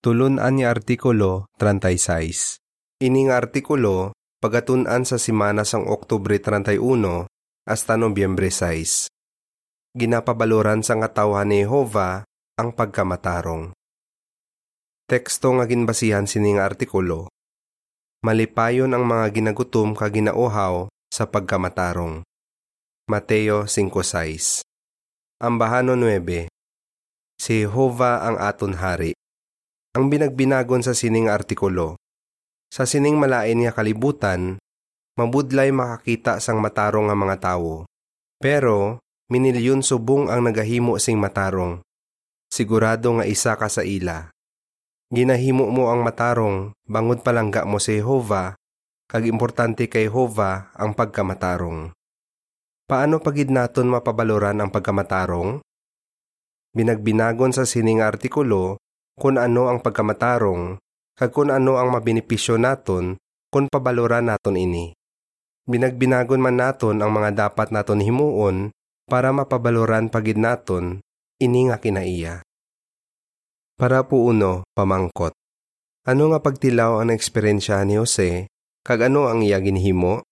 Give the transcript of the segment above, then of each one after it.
Tulunan ni Artikulo 36. Ining artikulo, pagatunan sa simana sang Oktubre 31 hasta Nobyembre 6. Ginapabaluran sa katawhan ni Jehova ang pagkamatarong. Teksto nga ginbasihan sining artikulo. Malipayon ang mga ginagutom kaginauhaw sa pagkamatarong. Mateo 5.6 Ambahano 9 Si Jehova ang aton hari. Ang binagbinagon sa sining artikulo. Sa sining malain nga kalibutan, mabudlay makakita sang matarong nga mga tawo. Pero, minilyon subong ang nagahimo sing matarong. Sigurado nga isa ka sa ila. Ginahimo mo ang matarong, bangod palangga mo si Jehova, kag importante kay Jehova ang pagkamatarong. Paano pagid naton mapabaloran ang pagkamatarong? Binagbinagon sa sining artikulo kung ano ang pagkamatarong kag kung ano ang mabinipisyo naton kung pabaloran naton ini. Binagbinagon man naton ang mga dapat naton himuon para mapabaloran pagid naton ini nga kinaiya. Para po uno, pamangkot. Ano nga pagtilaw ang eksperyensya ni Jose kag ano ang iya ginhimo?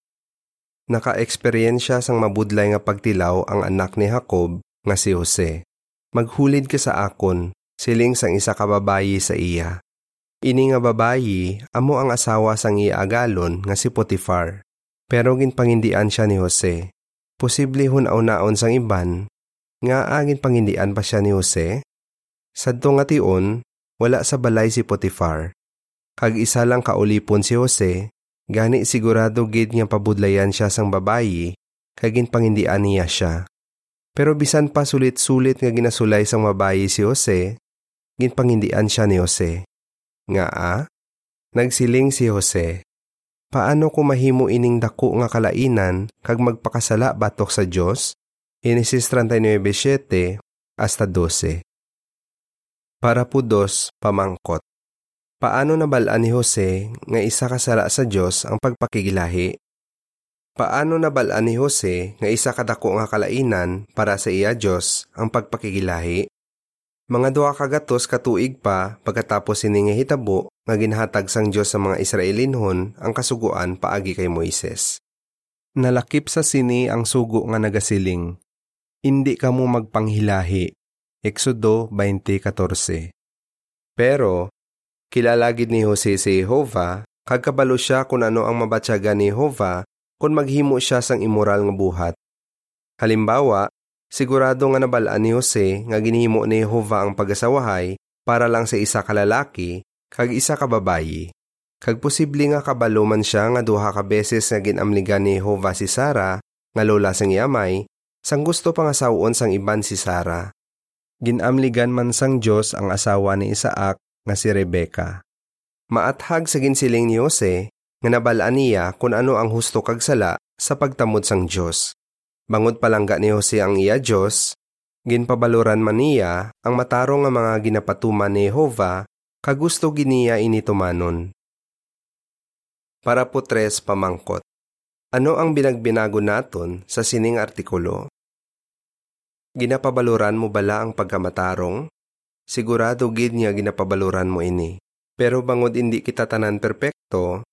Naka-eksperyensya sang mabudlay nga pagtilaw ang anak ni Jacob nga si Jose maghulid ka sa akon, siling sang isa ka babayi sa iya. Ini nga babayi, amo ang asawa sang iya agalon nga si Potifar. Pero ginpangindian siya ni Jose. Posible hunaw-naon sang iban, nga agin pangindian pa siya ni Jose? Sadto nga tion, wala sa balay si Potifar. Kag isa lang kaulipon si Jose, gani sigurado gid nga pabudlayan siya sang babayi, kagin pangindian niya siya. Pero bisan pa sulit-sulit nga ginasulay sang mabayi si Jose, ginpangindian siya ni Jose. Nga a, nagsiling si Jose. Paano ko mahimo ining dako nga kalainan kag magpakasala batok sa Dios? Genesis 39:7 hasta 12. Para po dos, pamangkot. Paano nabalaan ni Jose nga isa kasala sa Dios ang pagpakigilahi Paano nabalaan ni Jose nga isa kadako nga kalainan para sa iya Dios ang pagpakigilahi? Mga duha kagatos katuig pa pagkatapos ini nga hitabo nga ginhatag sang Dios sa mga Israelinhon ang kasuguan paagi kay Moises. Nalakip sa sini ang sugo nga nagasiling. Hindi ka mo magpanghilahi. Exodo 20:14. Pero kilalagid ni Jose si Jehova kag kabalo siya kung ano ang mabatyaga ni Jehova kung maghimo siya sang immoral nga buhat. Halimbawa, sigurado nga nabalaan ni Jose nga ginhimo ni Jehova ang pagasawahay para lang sa isa ka lalaki kag isa ka babayi. Kag posible nga kabalo man siya nga duha ka beses nga ginamligan ni Jehova si Sara nga lola sang yamay sang gusto pang asawon sang iban si Sara. Ginamligan man sang Dios ang asawa ni Isaac nga si Rebeka. Maathag sa ginsiling ni Jose nga nabalaan niya kung ano ang husto kag sala sa pagtamod sang Dios. Bangod palangga ni Jose ang iya Dios, ginpabaluran man niya ang matarong nga mga ginapatuman ni Jehova kagusto giniya initumanon. Para po tres pamangkot. Ano ang binagbinago naton sa sining artikulo? Ginapabaluran mo bala ang pagkamatarong? Sigurado gid niya ginapabaluran mo ini. Pero bangod hindi kita tanan perpekto,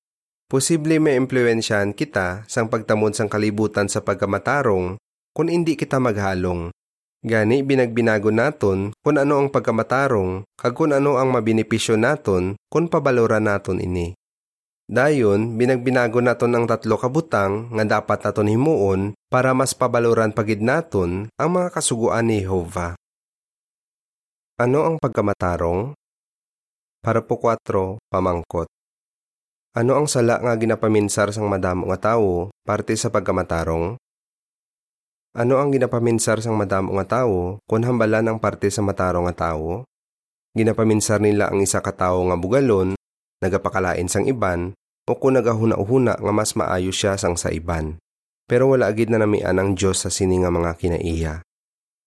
Posible may impluensyahan kita sang pagtamod sang kalibutan sa pagkamatarong kung hindi kita maghalong. Gani binagbinago naton kung ano ang pagkamatarong kag kung ano ang mabinipisyo naton kung pabaloran naton ini. Dayon, binagbinago naton ang tatlo kabutang nga dapat naton himuon para mas pabaloran pagid naton ang mga kasuguan ni Jehova. Ano ang pagkamatarong? Para po 4, pamangkot. Ano ang sala nga ginapaminsar sang madamo nga tawo parte sa pagkamatarong? Ano ang ginapaminsar sang madamo nga tawo kun hambalan ang parte sa matarong nga tawo? Ginapaminsar nila ang isa ka tawo nga bugalon, nagapakalain sang iban, o kung nagahuna-huna nga mas maayo siya sang sa iban. Pero wala agid na namian ang Diyos sa sini nga mga kinaiya.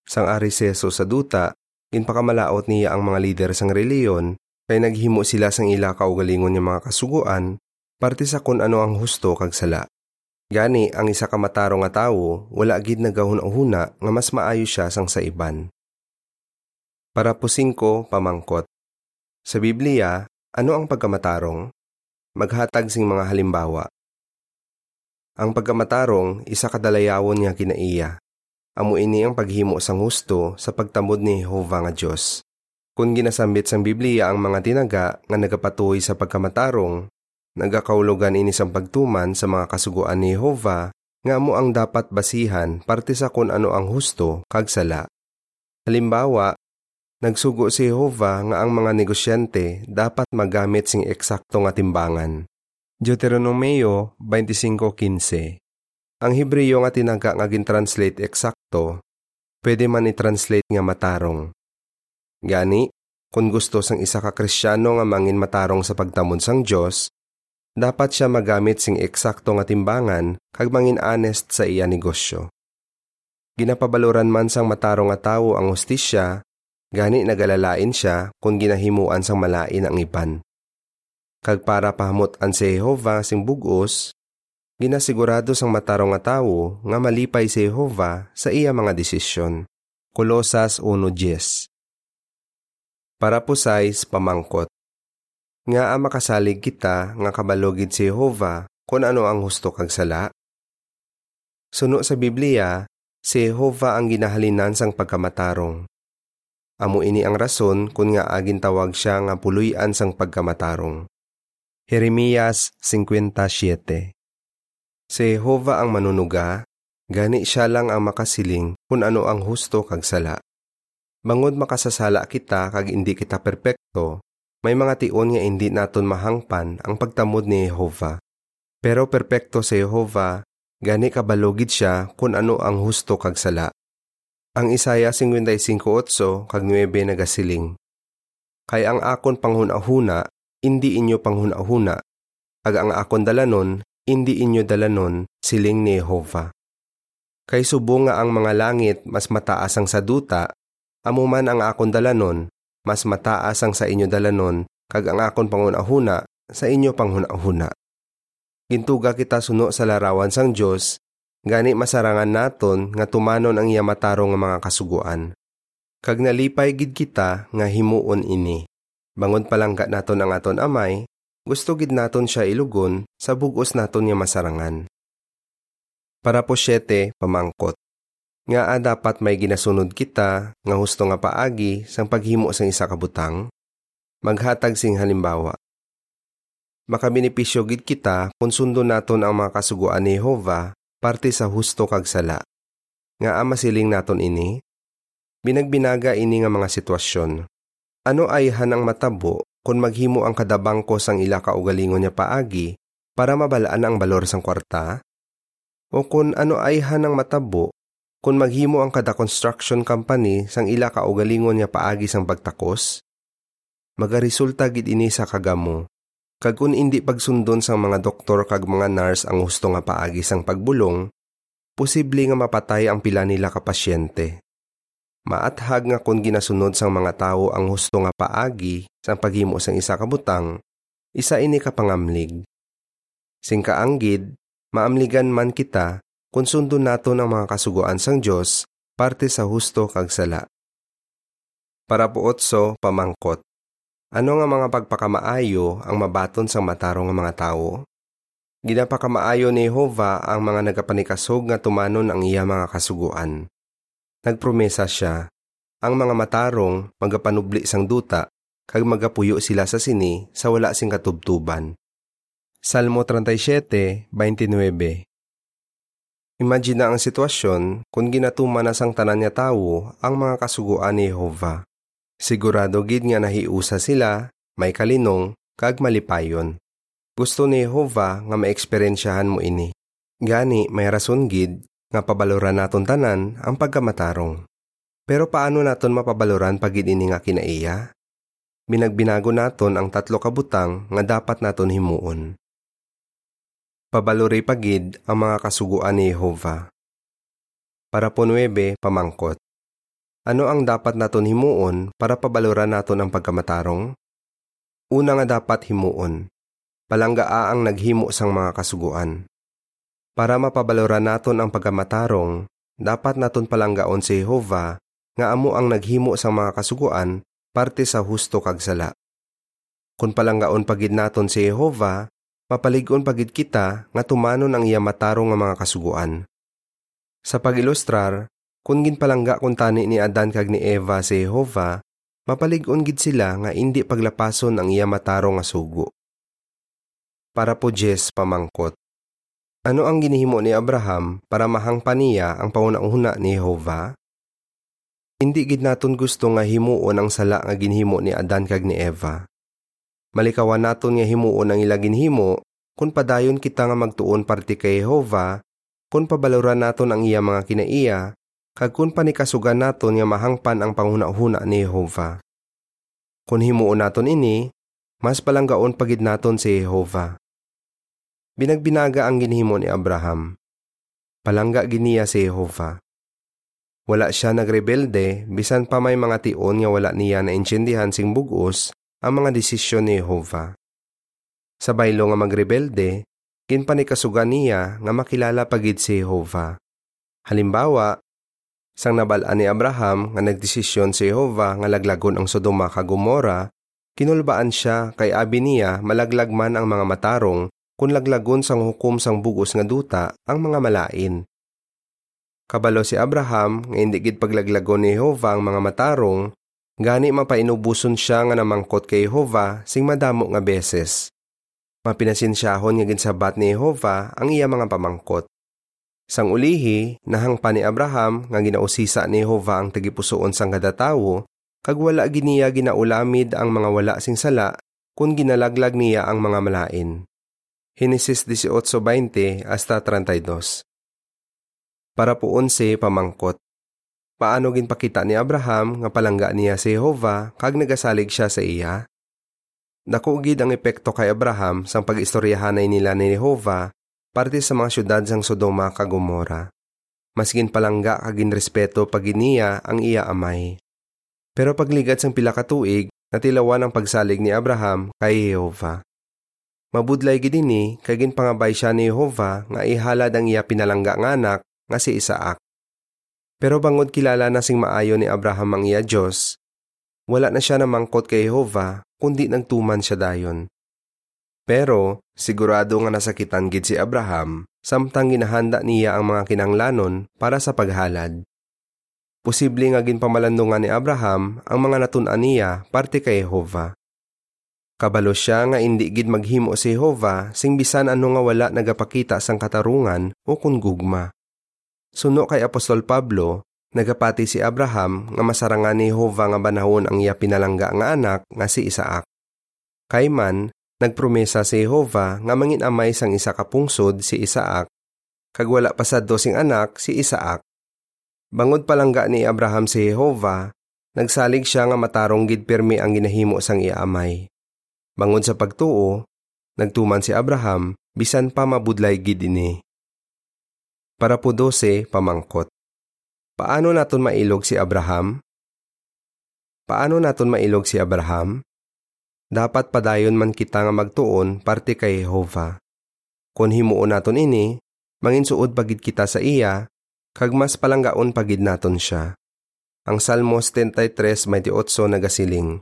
Sang ari si sa duta, ginpakamalaot niya ang mga lider sang reliyon kay naghimo sila sang ila kaugalingon yung mga kasuguan, parte sa kun ano ang husto kag sala. Gani, ang isa ka mataro nga tawo, wala gid nagahuna-huna nga mas maayo siya sang sa iban. Para po singko, pamangkot. Sa Biblia, ano ang pagkamatarong? Maghatag sing mga halimbawa. Ang pagkamatarong, isa kadalayawon nga kinaiya. Amo ini ang paghimo sang husto sa pagtamod ni Jehovah nga Dios. Kung ginasambit sang Biblia ang mga tinaga nga nagapatuloy sa pagkamatarong, nagakaulugan ini sang pagtuman sa mga kasuguan ni Jehovah nga mo ang dapat basihan parte sa kung ano ang husto kag sala. Halimbawa, nagsugo si Jehovah nga ang mga negosyante dapat magamit sing eksakto nga timbangan. Deuteronomeo 25.15 Ang Hebreyo nga tinaga nga gin-translate eksakto, pwede man i-translate nga matarong. Gani, kung gusto sang isa ka kristyano nga mangin matarong sa pagtamon sang Dios, dapat siya magamit sing eksakto nga timbangan kag mangin honest sa iya negosyo. Ginapabaloran man sang matarong nga tawo ang hustisya, gani nagalalain siya kung ginahimuan sang malain ang iban kag para pahamutan si Jehova sing bugos, ginasigurado sang matarong nga tawo nga malipay si Jehova sa iya mga desisyon. Kolosas 1.10 Para po size pamangkot. Nga ang makasalig kita nga kabalogid si Jehova kung ano ang husto kag sala. Suno sa Biblia, si Jehova ang ginahalinan sang pagkamatarong. Amo ini ang rason kung nga agin tawag siya nga puluyan sang pagkamatarong. Jeremias 57 Si Jehova ang manunuga, gani siya lang ang makasiling kung ano ang husto kag sala. Bangod makasasala kita kag hindi kita perpekto, may mga tion nga hindi naton mahangpan ang pagtamod ni Jehova. Pero perpekto si Jehova, gani kabalogid siya kung ano ang husto kag sala. Ang Isaya 55.8 kag 9 nagasiling. Kay ang akon panghunahuna hindi inyo panghunahuna. Ag ang akon dalanon, hindi inyo dalanon, siling ni Jehovah. Kay subo nga ang mga langit mas mataas ang sa duta, amuman ang akon dalanon, mas mataas ang sa inyo dalanon, kag ang akon panghunahuna, sa inyo panghunahuna. Gintuga kita suno sa larawan sang Diyos, gani masarangan naton nga tumanon ang iya matarong nga mga kasuguan. Kag nalipay gid kita nga himuon ini. Bangon palangga naton ang aton amay, gusto gid naton siya ilugon sa bugos naton nga masarangan. Para po syete, pamangkot. Nga a dapat may ginasunod kita nga husto nga paagi sang paghimo sang isa ka butang, maghatag sing halimbawa. Makabinipisyo gid kita kung sundo naton ang mga kasuguan ni Jehovah parte sa husto kag sala. Nga a masiling naton ini, binagbinaga ini nga mga sitwasyon ano ay hanang matabo kung maghimo ang kadabangko sang ila kaugalingon niya paagi para mabalaan ang balor sang kwarta? O kung ano ay hanang matabo kung maghimo ang kada construction company sang ila kaugalingon niya paagi sang pagtakos? Magaresulta gid ini sa kagamo. Kag kun indi pagsundon sang mga doktor kag mga nurse ang husto nga paagi sang pagbulong, posible nga mapatay ang pila nila ka pasyente. Maathag nga kung ginasunod sang mga tao ang husto nga paagi sang paghimo sang isa ka butang, isa ini ka pangamlig. Sing kaanggid, maamligan man kita kung sundo nato ng mga kasuguan sang Dios parte sa husto kag sala. Para po otso, pamangkot. Ano nga mga pagpakamaayo ang mabaton sang matarong nga mga tao? Ginapakamaayo ni Jehova ang mga nagapanikasog nga tumanon ang iya mga kasuguan Nagpromesa siya, ang mga matarong magapanubli sang duta, kag magapuyo sila sa sini sa wala sing katubtuban. Salmo 37:29 Imagine ang sitwasyon kung ginatuman na sang tanan niya tawo ang mga kasuguan ni Jehova. Sigurado gid nga nahiusa sila, may kalinong, kag malipayon. Gusto ni Jehova nga maeksperiensyahan mo ini. Gani may rason gid nga pabaloran naton tanan ang pagkamatarong. Pero paano naton mapabaloran pag ini nga kinaiya? Binagbinago naton ang tatlo kabutang nga dapat naton himuon. Pabalori pagid ang mga kasuguan ni Jehova. Para po 9, pamangkot. Ano ang dapat naton himuon para pabaloran naton ang pagkamatarong? Una nga dapat himuon. Palanggaa ang naghimo sang mga kasuguan. Para mapabaloran naton ang pagkamatarong, dapat naton palanggaon si Jehovah nga amo ang naghimo sa mga kasuguan parte sa husto kag sala. Kung palanggaon pagid naton si Jehova, mapaligon pagid kita nga tumanon ang iya matarong nga mga kasuguan. Sa pag-ilustrar, kung ginpalangga kung tani ni Adan kag ni Eva si Jehova, mapaligon gid sila nga indi paglapason ang iya matarong nga sugo. Para po Jess pamangkot. Ano ang ginihimo ni Abraham para mahangpan niya ang pauna-una ni Jehova? Hindi gid naton gusto nga himuon ang sala nga ginhimo ni Adan kag ni Eva. Malikawan naton nga himuon ang ilagin himo kung padayon kita nga magtuon parte kay Jehova, kung pabaloran naton ang iya mga kinaiya, kag kung panikasugan naton nga mahangpan ang panghuna-huna ni Jehova. Kung himuon naton ini, mas palanggaon pagid naton si Jehova. Binagbinaga ang ginhimo ni Abraham. Palangga giniya si Jehova. Wala siya nagrebelde bisan pa may mga tion nga wala niya na intindihan sing bugos ang mga desisyon ni Jehova. Sa baylo nga magrebelde, ginpanikasugan niya nga makilala pagid si Jehova. Halimbawa, sang nabalaan ni Abraham nga nagdesisyon si Jehova nga laglagon ang Sodoma kag Gomora, kinulbaan siya kay abi niya malaglagman ang mga matarong kung laglagon sang hukom sang bugos nga duta ang mga malain. Kabalo si Abraham nga hindi gid paglaglagon ni Jehova ang mga matarong Gani mapainubuson siya nga namangkot kay Jehova sing madamo nga beses. Mapinasinsyahon nga ginsabat ni Jehova ang iya mga pamangkot. Sang ulihi, nahangpa ni Abraham nga ginausisa ni Jehova ang tagipusoon sang kada tawo, kag wala giniya ginaulamid ang mga wala sing sala kung ginalaglag niya ang mga malain. Henesis 18:20 hasta 32. Para po 11 pamangkot paano ginpakita ni Abraham nga palangga niya si Jehova kag nagasalig siya sa iya? Nakugid ang epekto kay Abraham sang pag-istoryahanay nila ni Jehova parte sa mga syudad sang Sodoma kag Gomora. Masgin palangga kag respeto paginiya ang iya amay. Pero pagligad sang pila ka tuig, natilawan ang pagsalig ni Abraham kay Jehova. Mabudlay gid ini kay ginpangabay siya ni Jehova nga ihalad ang iya pinalangga nga anak nga si Isaac. Pero bangod kilala na sing maayo ni Abraham ang iya Diyos, wala na siya namangkot kay Jehova, kundi nagtuman siya dayon. Pero, sigurado nga nasakitan gid si Abraham, samtang ginahanda niya ang mga kinanglanon para sa paghalad. Posible nga ginpamalandungan ni Abraham ang mga natun-an niya parte kay Jehova. Kabalo siya nga indi gid maghimo si Jehova sing bisan ano nga wala nagapakita sang katarungan o kun gugma. Suno kay Apostol Pablo, nagapati si Abraham nga masarangan ni Jehova nga banahon ang iya pinalangga nga anak nga si Isaac. Kayman, nagpromesa si Jehova nga mangin amay sang isa ka pungsod si Isaac, kag wala pa sa dosing anak si Isaac. Bangod palangga ni Abraham si Jehova, nagsalig siya nga matarong gid pirmi ang ginahimo sang iya amay. Bangod sa pagtuo, nagtuman si Abraham bisan pa mabudlay gid ini. Para po 12, pamangkot. Paano naton mailog si Abraham? Paano naton mailog si Abraham? Dapat padayon man kita nga magtuon parte kay Jehova. Kung himuon naton ini, mangin suod pagid kita sa iya, kag mas palanggaon pagid naton siya. Ang Salmos 33:28 nagasiling.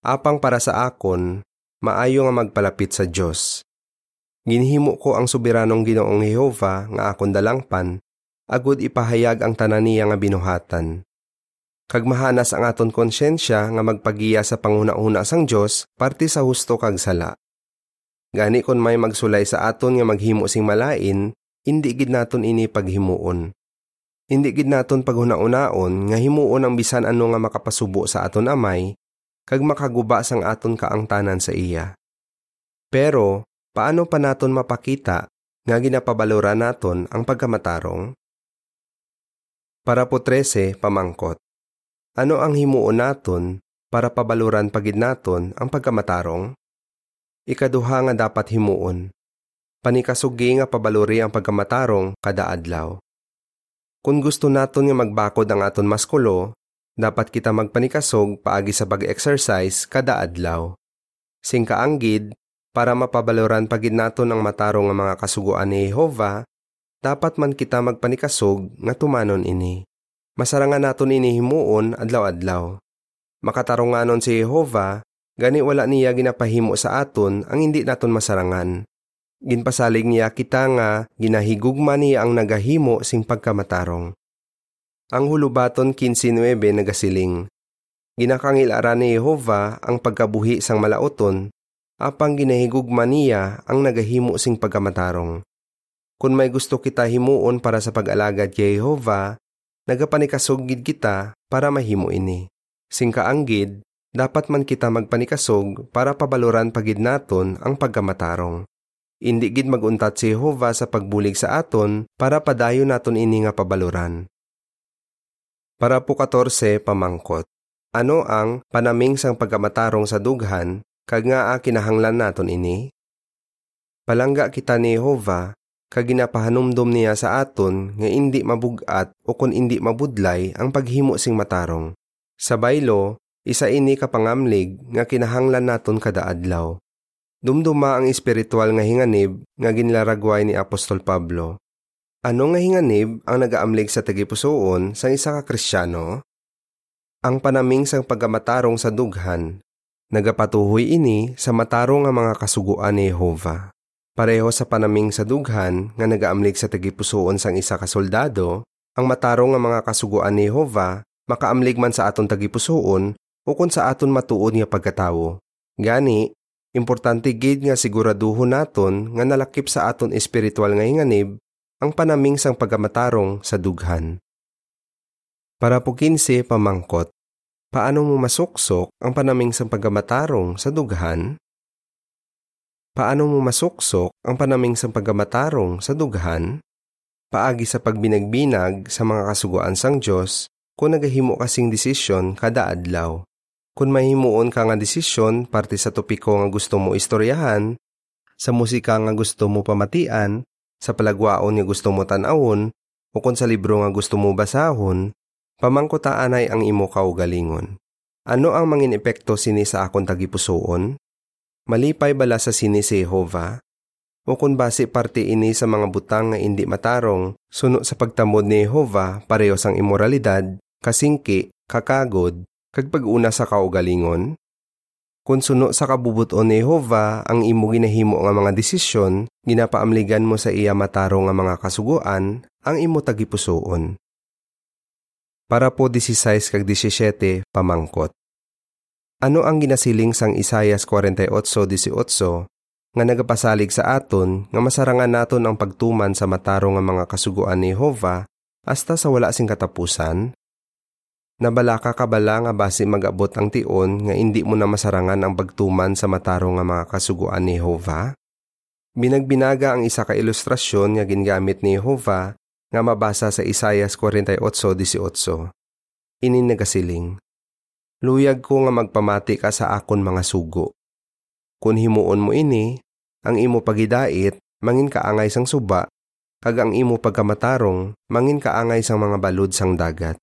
Apang para sa akon, maayo nga magpalapit sa Dios. Ginhimo ko ang soberanong Ginoong Jehova nga akon dalangpan, agud ipahayag ang tanan niya nga binuhatan. Kag mahanas ang aton konsyensya nga magpagiya sa panguna-una sang Dios parte sa husto kag sala. Gani kon may magsulay sa aton nga maghimo sing malain, hindi gid naton ini paghimuon. Hindi gid naton paghuna-unaon nga himuon ang bisan ano nga makapasubo sa aton amay, kag makaguba sang aton kaangtanan sa iya. Pero paano pa naton mapakita nga ginapabalura naton ang pagkamatarong? Para po 13, pamangkot. Ano ang himuon naton para pabaluran pagid naton ang pagkamatarong? Ikaduha nga dapat himuon. Panikasugi nga pabaluri ang pagkamatarong kada adlaw. Kung gusto naton nga magbakod ang aton maskulo, dapat kita magpanikasog paagi sa pag-exercise kada adlaw. Singkaanggid, para mapabaloran pagid naton ang matarong nga mga kasuguan ni Jehova, dapat man kita magpanikasog nga tumanon ini. Masarangan naton ini himuon adlaw-adlaw. Makatarunganon si Jehova, Gani wala niya ginapahimo sa aton ang hindi naton masarangan. Ginpasalig niya kita nga ginahigugma niya ang nagahimo sing pagkamatarong. Ang hulubaton 15.9 nagasiling. Ginakangil-ara ni Jehova ang pagkabuhi sang malaoton, apang ginahigugma niya ang nagahimo sing pagkamatarong. Kung may gusto kita himuon para sa pag-alagad kay Jehova, nagapanikasog kita para mahimo ini. Sing kaanggid, dapat man kita magpanikasog para pabaluran pagid naton ang pagkamatarong. Indi gid maguntat si Jehova sa pagbulig sa aton para padayo naton ini nga pabaluran. Para po 14 pamangkot. Ano ang panaming sang pagkamatarong sa dughan kag nga kinahanglan naton ini? Palangga kita ni Jehova kag ginapahanumdom niya sa aton nga indi mabugat o kun indi mabudlay ang paghimo sing matarong. Sa baylo, isa ini kapangamlig nga kinahanglan naton kada adlaw. Dumduma ang espiritual nga hinganib nga ginlaragway ni Apostol Pablo. Ano nga hinganib ang nagaamlig sa tagipusoon sang isa ka Kristiyano? Ang panaming sang pagamatarong sa dughan, nagapatuhoy ini sa matarong nga mga kasuguan ni Jehova. Pareho sa panaming sa dughan nga nagaamlig sa tagipusoon sang isa ka soldado, ang matarong nga mga kasuguan ni Jehova makaamlig man sa aton tagipusoon o kung sa aton matuod nga pagkatawo. Gani, importante gid nga siguraduhon naton nga nalakip sa aton espiritual nga hinganib ang panaming sang pagamatarong sa dughan. Para po 15 pamangkot, paano mo masuksok ang panaming sang pagamatarong sa dughan? Paano mo masuksok ang panaming sang pagamatarong sa dughan? Paagi sa pagbinagbinag sa mga kasuguan sang Diyos kung nagahimo kasing desisyon kada adlaw. Kung mahimuon ka nga desisyon parte sa topiko nga gusto mo istoryahan, sa musika nga gusto mo pamatian, sa palagwaon nga gusto mo tanawon, o kung sa libro nga gusto mo basahon, pamangkutaan ay ang imo kaugalingon. Ano ang mangin epekto sini sa akong tagipusoon? Malipay bala sa sini si Jehova? O kung base parte ini sa mga butang nga hindi matarong, suno sa pagtamod ni Jehova pareho sang imoralidad, kasingki, kakagod, kag pag-una sa kaugalingon? Kung suno sa kabubuton ni Jehova ang imo ginahimo nga mga desisyon, ginapaamligan mo sa iya mataro nga mga kasuguan, ang imo tagipusoon. Para po 16 kag 17 pamangkot. Ano ang ginasiling sang Isayas 48:18 nga nagapasalig sa aton nga masarangan naton ang pagtuman sa mataro nga mga kasuguan ni Jehova hasta sa wala sing katapusan? Nabalaka ka bala nga basi magabot ang tion nga hindi mo na masarangan ang pagtuman sa mataro nga mga kasuguan ni Jehova? Binagbinaga ang isa ka ilustrasyon nga gingamit ni Jehova nga mabasa sa Isayas 48:18. Ini nagasiling. Luyag ko nga magpamati ka sa akon mga sugo. Kung himuon mo ini, ang imo pagidait, mangin kaangay sang suba, kag ang imo pagkamatarong, mangin kaangay sang mga balod sang dagat.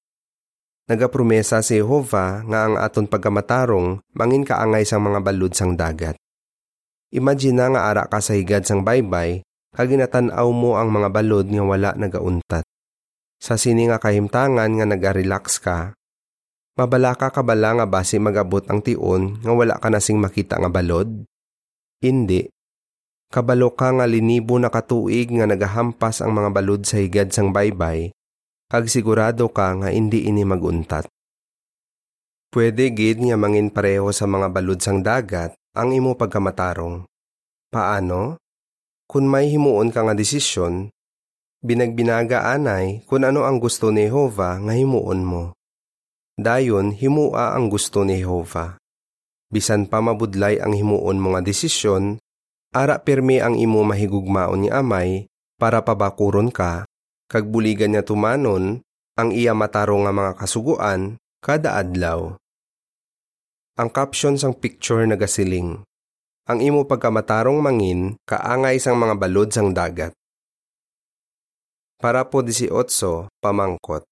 Nagapromesa si Jehova nga ang aton pagkamatarong mangin kaangay sang mga balud sang dagat. Imagine nga ara ka sa higad sang baybay, kag ginatan-aw mo ang mga balod nga wala nagauntat. Sa sini nga kahimtangan nga naga-relax ka, mabalaka ka bala nga basi magabot ang tion nga wala ka nasing makita nga balod? Hindi. Kabalo ka nga linibo na katuig nga nagahampas ang mga balod sa higad sang baybay, kag sigurado ka nga hindi ini maguntat. Pwede gid nga mangin pareho sa mga balud sang dagat ang imo pagkamatarong. Paano? Kung may himuon ka nga desisyon, binagbinaga anay kung ano ang gusto ni Jehova nga himuon mo. Dayon himua ang gusto ni Jehova. Bisan pa mabudlay ang himuon mga desisyon, ara pirmi ang imo mahigugmaon ni Amay para pabakuron ka kag buligan niya tumanon ang iya mataro nga mga kasuguan kada adlaw. Ang caption sang picture nagasiling. Ang imo pagkamatarong mangin kaangay sang mga balod sang dagat. Para po 18, pamangkot.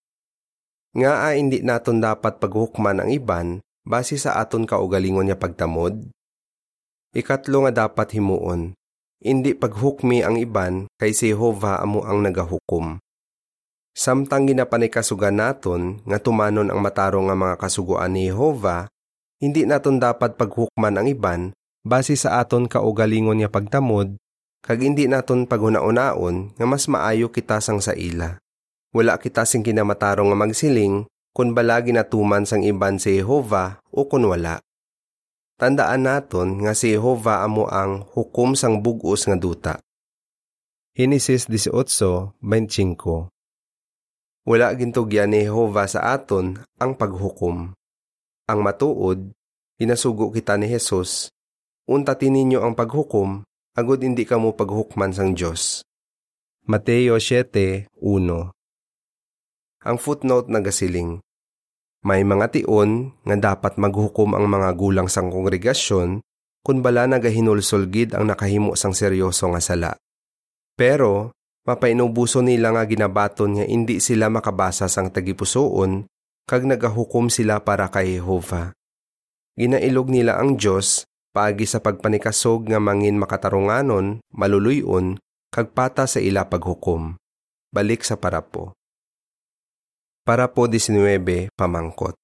Nga a hindi naton dapat paghukman ang iban base sa aton kaugalingon niya pagtamod. Ikatlo nga dapat himuon, hindi paghukmi ang iban kay si Jehovah amo ang nagahukom. Samtang ginapanikasugan naton nga tumanon ang mataro nga mga kasuguan ni Jehovah, hindi naton dapat paghukman ang iban base sa aton kaugalingon nga pagtamod kag hindi naton paghuna-unaon nga mas maayo kita sang sa ila. Wala kita sing kinamatarong nga magsiling kung balagi natuman sang iban si Jehova o kung wala. Tandaan naton nga si Jehova amo ang hukom sang bugos nga duta. Genesis 18:25 Wala gintugyan ni Jehova sa aton ang paghukom. Ang matuod, hinasugo kita ni Jesus, untatin ninyo ang paghukom, agud hindi kamo paghukman sang Diyos. Mateo 7.1 Ang footnote nagasiling, May mga tion nga dapat maghukom ang mga gulang sang kongregasyon kung bala nagahinulsolgid ang nakahimo sang seryoso nga sala. Pero, mapainubuso nila nga ginabaton nga hindi sila makabasa sang tagipusoon kag nagahukom sila para kay Jehova. Ginailog nila ang Diyos paagi sa pagpanikasog nga mangin makatarunganon, maluluyon, kag pata sa ila paghukom. Balik sa parapo. Parapo 19 pamangkot.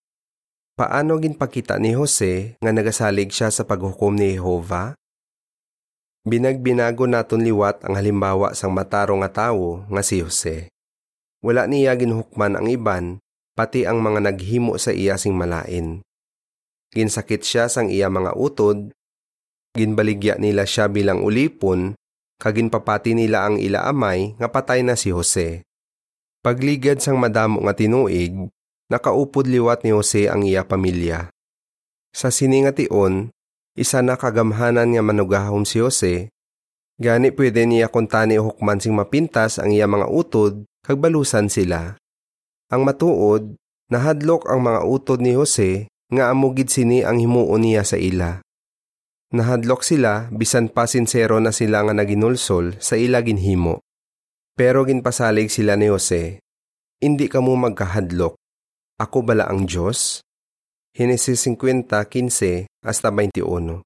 Paano ginpakita ni Jose nga nagasalig siya sa paghukom ni Jehova? Binagbinago naton liwat ang halimbawa sang mataro nga tawo nga si Jose. Wala niya ginhukman ang iban pati ang mga naghimo sa iya sing malain. Ginsakit siya sang iya mga utod, ginbaligya nila siya bilang ulipon, kaginpapati nila ang ila amay nga patay na si Jose. Pagligad sang madamo nga tinuig, nakaupod liwat ni Jose ang iya pamilya. Sa siningation, isa na kagamhanan nga manugahom si Jose, gani pwede niya kuntani hukman sing mapintas ang iya mga utod, kagbalusan sila. Ang matuod, nahadlok ang mga utod ni Jose nga amugid sini ang himuon niya sa ila. Nahadlok sila bisan pa sinsero na sila nga naginulsol sa ila ginhimo. Pero ginpasalig sila ni Jose, Hindi ka mo magkahadlok. Ako bala ang Diyos? Genesis 50:15 hasta 21.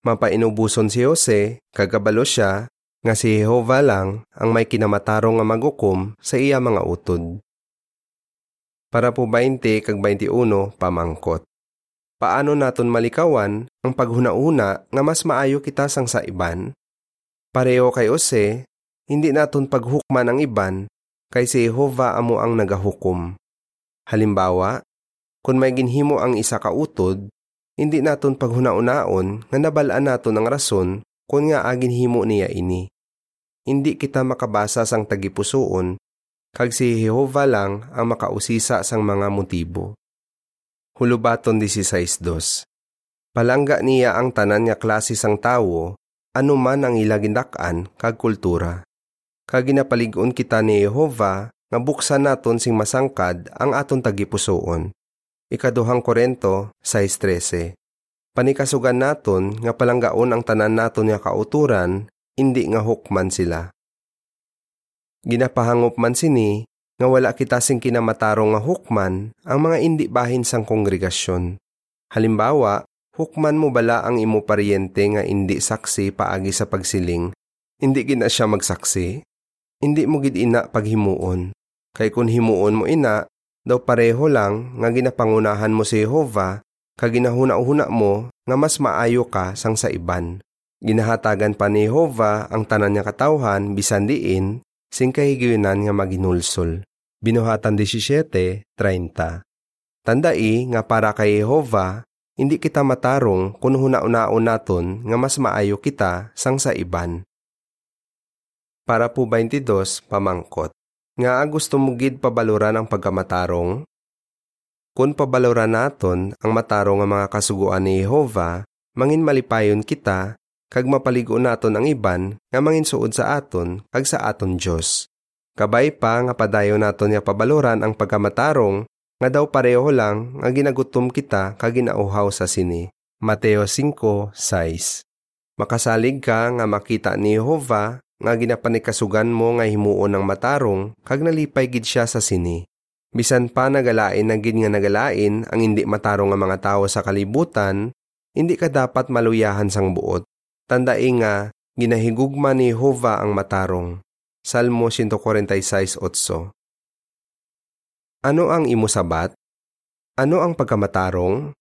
Mapainubuson si Jose, kagabalo siya, nga si Jehova lang ang may kinamatarong nga magukom sa iya mga utod para po 20 kag 21 pamangkot. Paano naton malikawan ang paghuna-una nga mas maayo kita sang sa iban? Pareho kay Ose, hindi naton paghukman ang iban kay si Jehova amo ang nagahukom. Halimbawa, kung may ginhimo ang isa ka utod, hindi naton paghuna-unaon nga nabalaan naton ang rason kung nga agin himo niya ini. Hindi kita makabasa sang tagipusoon kag si Jehova lang ang makausisa sang mga motibo. Hulubaton 16.2 Palangga niya ang tanan nga klase sang tawo, anuman ang ilagindakan kag kultura. Kag ginapaligon kita ni Jehova nga buksan naton sing masangkad ang aton tagipusoon. Ikaduhang Korento 6.13 Panikasugan naton nga palanggaon ang tanan naton nga kauturan, hindi nga hukman sila. Ginapahangop man sini nga wala kita sing kinamatarong nga hukman ang mga indi bahin sang kongregasyon. Halimbawa, hukman mo bala ang imo paryente nga indi saksi paagi sa pagsiling, indi gina siya magsaksi? Indi mo gid ina paghimuon. Kay kun himuon mo ina, daw pareho lang nga ginapangunahan mo si Jehova, kag ginahuna-huna mo nga mas maayo ka sang sa iban. Ginahatagan pa ni Jehova ang tanan niya katawhan bisan diin sing kahigayunan nga maginulsol. Binuhatan 17.30 Tandai nga para kay Jehova, hindi kita matarong kung hunaon naton nga mas maayo kita sang sa iban. Para po 22 pamangkot. Nga gusto mo gid pabaluran ang pagkamatarong? Kung pabaluran naton ang matarong nga mga kasuguan ni Jehova, mangin malipayon kita kag mapaligo naton ang iban nga manginsuod sa aton kag sa aton Dios. Kabay pa nga padayon naton nga pabaloran ang pagkamatarong nga daw pareho lang nga ginagutom kita kag ginauhaw sa sini. Mateo 5:6. Makasalig ka nga makita ni Jehova nga ginapanikasugan mo nga himuon ng matarong kag nalipay gid siya sa sini. Bisan pa nagalain na gid nga nagalain ang hindi matarong nga mga tawo sa kalibutan, hindi ka dapat maluyahan sang buot Tandai nga, ginahigugma ni Jehova ang matarong. Salmo 146.8 Ano ang imo sabat? Ano ang pagkamatarong?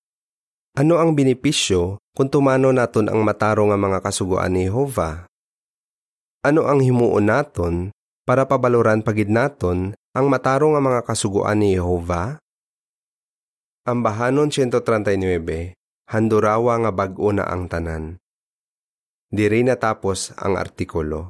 Ano ang binipisyo kung tumano naton ang mataro nga mga kasuguan ni Jehova? Ano ang himuon naton para pabaluran pagid naton ang mataro nga mga kasuguan ni Jehova? Ang bahanon 139, handurawa nga bag-o na ang tanan. Diri natapos ang artikulo.